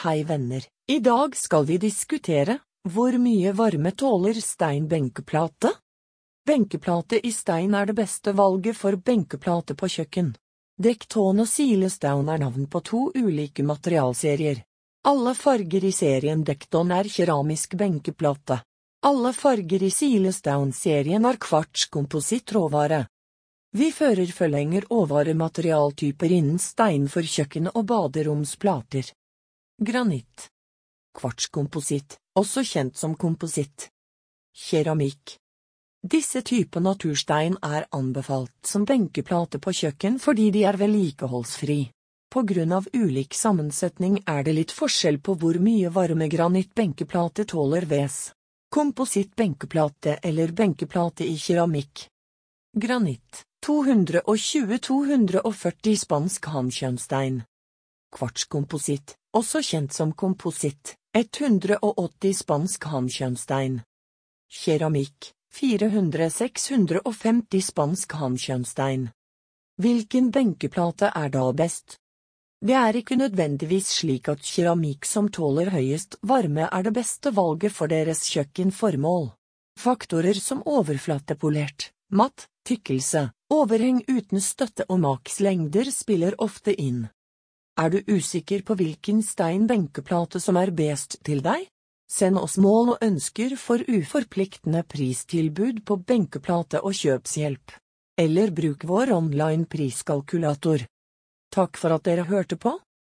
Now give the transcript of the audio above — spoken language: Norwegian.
Hei venner, i dag skal vi diskutere hvor mye varme tåler stein benkeplate? Benkeplate i stein er det beste valget for benkeplate på kjøkken. Dekton og silestown er navn på to ulike materialserier. Alle farger i serien Dekton er keramisk benkeplate. Alle farger i silestown-serien er kvartskompositt råvare. Vi fører forlenger råvarematerialtyper innen stein for kjøkken og baderomsplater. Granitt. Kvartskompositt, også kjent som kompositt. Keramikk. Disse typer naturstein er anbefalt som benkeplate på kjøkken fordi de er vedlikeholdsfri. På grunn av ulik sammensetning er det litt forskjell på hvor mye varme granitt benkeplate tåler ves. Kompositt benkeplate eller benkeplate i keramikk. Granitt 220-240 spansk hankjønnstein. Kvartskompositt, også kjent som kompositt, 180 spansk hannkjønnstein. Keramikk, 400-650 spansk hannkjønnstein. Hvilken benkeplate er da best? Det er ikke nødvendigvis slik at keramikk som tåler høyest varme er det beste valget for deres kjøkkenformål. Faktorer som overflatepolert, matt, tykkelse, overheng uten støtte og makslengder spiller ofte inn. Er du usikker på hvilken stein benkeplate som er best til deg? Send oss mål og ønsker for uforpliktende pristilbud på benkeplate og kjøpshjelp. Eller bruk vår online priskalkulator. Takk for at dere hørte på.